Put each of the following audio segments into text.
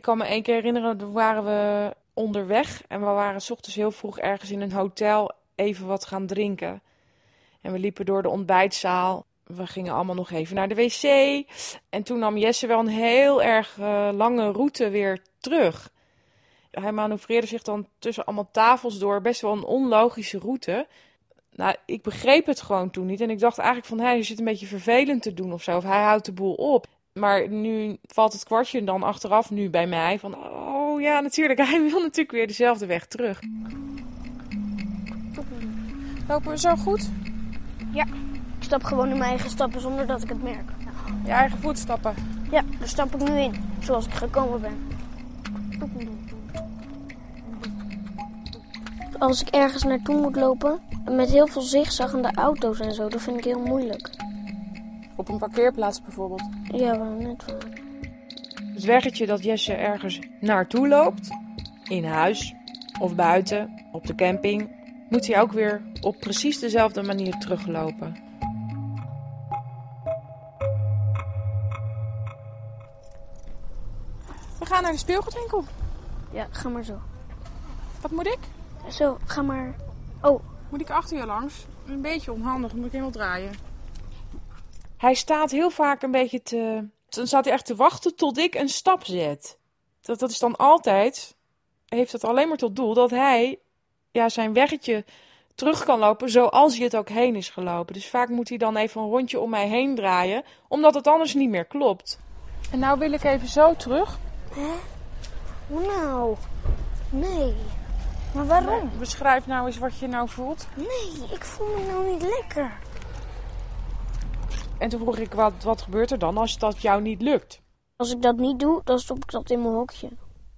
Ik kan me één keer herinneren, toen waren we onderweg en we waren 's ochtends heel vroeg ergens in een hotel even wat gaan drinken. En we liepen door de ontbijtzaal. We gingen allemaal nog even naar de wc. En toen nam Jesse wel een heel erg eh, lange route weer terug. Hij manoeuvreerde zich dan tussen allemaal tafels door. Best wel een onlogische route. Nou, ik begreep het gewoon toen niet. En ik dacht eigenlijk van, hij zit een beetje vervelend te doen of zo. Of hij houdt de boel op. Maar nu valt het kwartje dan achteraf nu bij mij. Van, oh ja, natuurlijk. Hij wil natuurlijk weer dezelfde weg terug. Lopen we zo goed? Ja, ik stap gewoon in mijn eigen stappen zonder dat ik het merk. Je eigen voetstappen. Ja, daar stap ik nu in, zoals ik gekomen ben. Als ik ergens naartoe moet lopen, met heel veel zigzaggende auto's en zo, dat vind ik heel moeilijk. Op een parkeerplaats bijvoorbeeld. Ja, wel net wel. Het weggetje dat Jesse ergens naartoe loopt, in huis of buiten, op de camping, moet hij ook weer op precies dezelfde manier teruglopen. We gaan naar de speelgoedwinkel. Ja, ga maar zo. Wat moet ik? Zo, ga maar. Oh, Moet ik achter je langs? Een beetje onhandig, moet ik helemaal draaien. Hij staat heel vaak een beetje te... Dan staat hij echt te wachten tot ik een stap zet. Dat, dat is dan altijd... Heeft het alleen maar tot doel dat hij ja, zijn weggetje terug kan lopen zoals hij het ook heen is gelopen. Dus vaak moet hij dan even een rondje om mij heen draaien, omdat het anders niet meer klopt. En nou wil ik even zo terug. nou. Nee. Maar waarom? Beschrijf nou eens wat je nou voelt. Nee, ik voel me nou niet lekker. En toen vroeg ik, wat, wat gebeurt er dan als dat jou niet lukt? Als ik dat niet doe, dan stop ik dat in mijn hokje.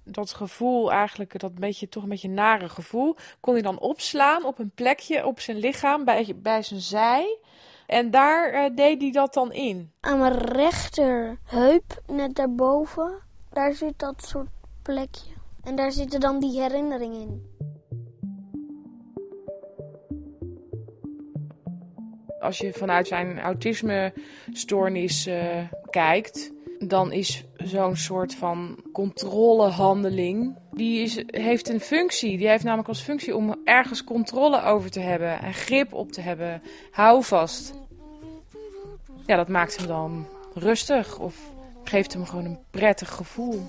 dat gevoel eigenlijk, dat beetje, toch een beetje nare gevoel, kon hij dan opslaan op een plekje op zijn lichaam, bij, bij zijn zij. En daar eh, deed hij dat dan in. Aan mijn rechterheup, net daarboven, daar zit dat soort plekje. En daar zitten dan die herinneringen in. Als je vanuit zijn autisme-stoornis eh, kijkt, dan is zo'n soort van controlehandeling. Die is, heeft een functie. Die heeft namelijk als functie om ergens controle over te hebben en grip op te hebben. Hou vast. Ja, dat maakt hem dan rustig of geeft hem gewoon een prettig gevoel.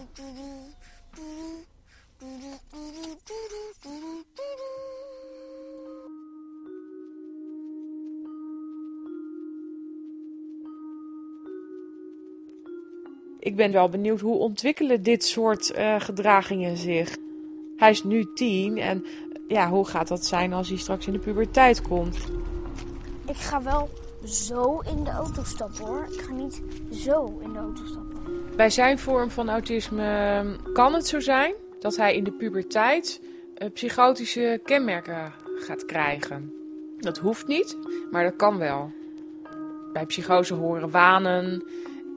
Ik ben wel benieuwd hoe ontwikkelen dit soort eh, gedragingen zich. Hij is nu tien en ja, hoe gaat dat zijn als hij straks in de puberteit komt? Ik ga wel zo in de auto stappen hoor. Ik ga niet zo in de auto stappen. Bij zijn vorm van autisme ehm, kan het zo zijn dat hij in de puberteit eh, psychotische kenmerken gaat krijgen. Dat hoeft niet, maar dat kan wel. Bij psychose horen wanen,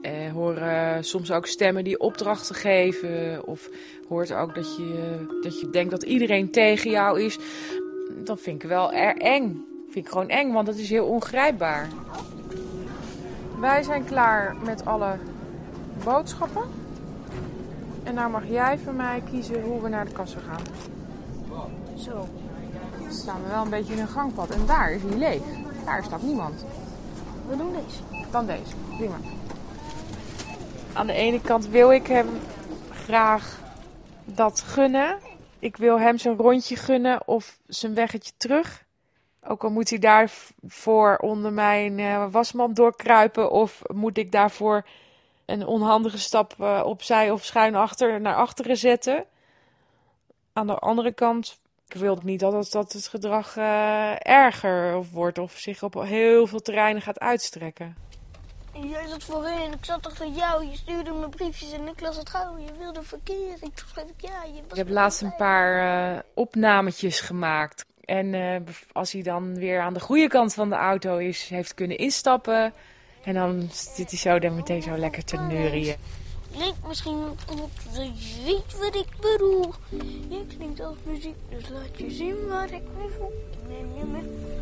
eh, horen soms ook stemmen die opdrachten geven. Of hoort ook dat je, dat je denkt dat iedereen tegen jou is. Dat vind ik wel erg eng. Vind ik gewoon eng, want het is heel ongrijpbaar. Wij zijn klaar met alle boodschappen. En nou mag jij van mij kiezen hoe we naar de kassa gaan. Zo. Dan staan we wel een beetje in een gangpad. En daar is hij leeg. Daar staat niemand. We doen deze. Dan deze. Prima. Aan de ene kant wil ik hem graag dat gunnen. Ik wil hem zijn rondje gunnen of zijn weggetje terug. Ook al moet hij daarvoor onder mijn uh, wasmand doorkruipen. Of moet ik daarvoor een onhandige stap uh, opzij of schuin achter naar achteren zetten. Aan de andere kant, ik wil niet dat dat het gedrag uh, erger wordt of zich op heel veel terreinen gaat uitstrekken. Jij zat voorin, ik zat achter jou, je stuurde me briefjes en ik las het gauw. Je wilde verkeer, ik schreef ja. Je was ik heb laatst een paar uh, opnametjes gemaakt. En uh, als hij dan weer aan de goede kant van de auto is, heeft kunnen instappen. En dan zit hij zo dan meteen zo lekker te neurien. Klinkt misschien op je ziet wat ik bedoel. Je klinkt als muziek, dus laat je zien wat ik me voel. Ik neem je mee.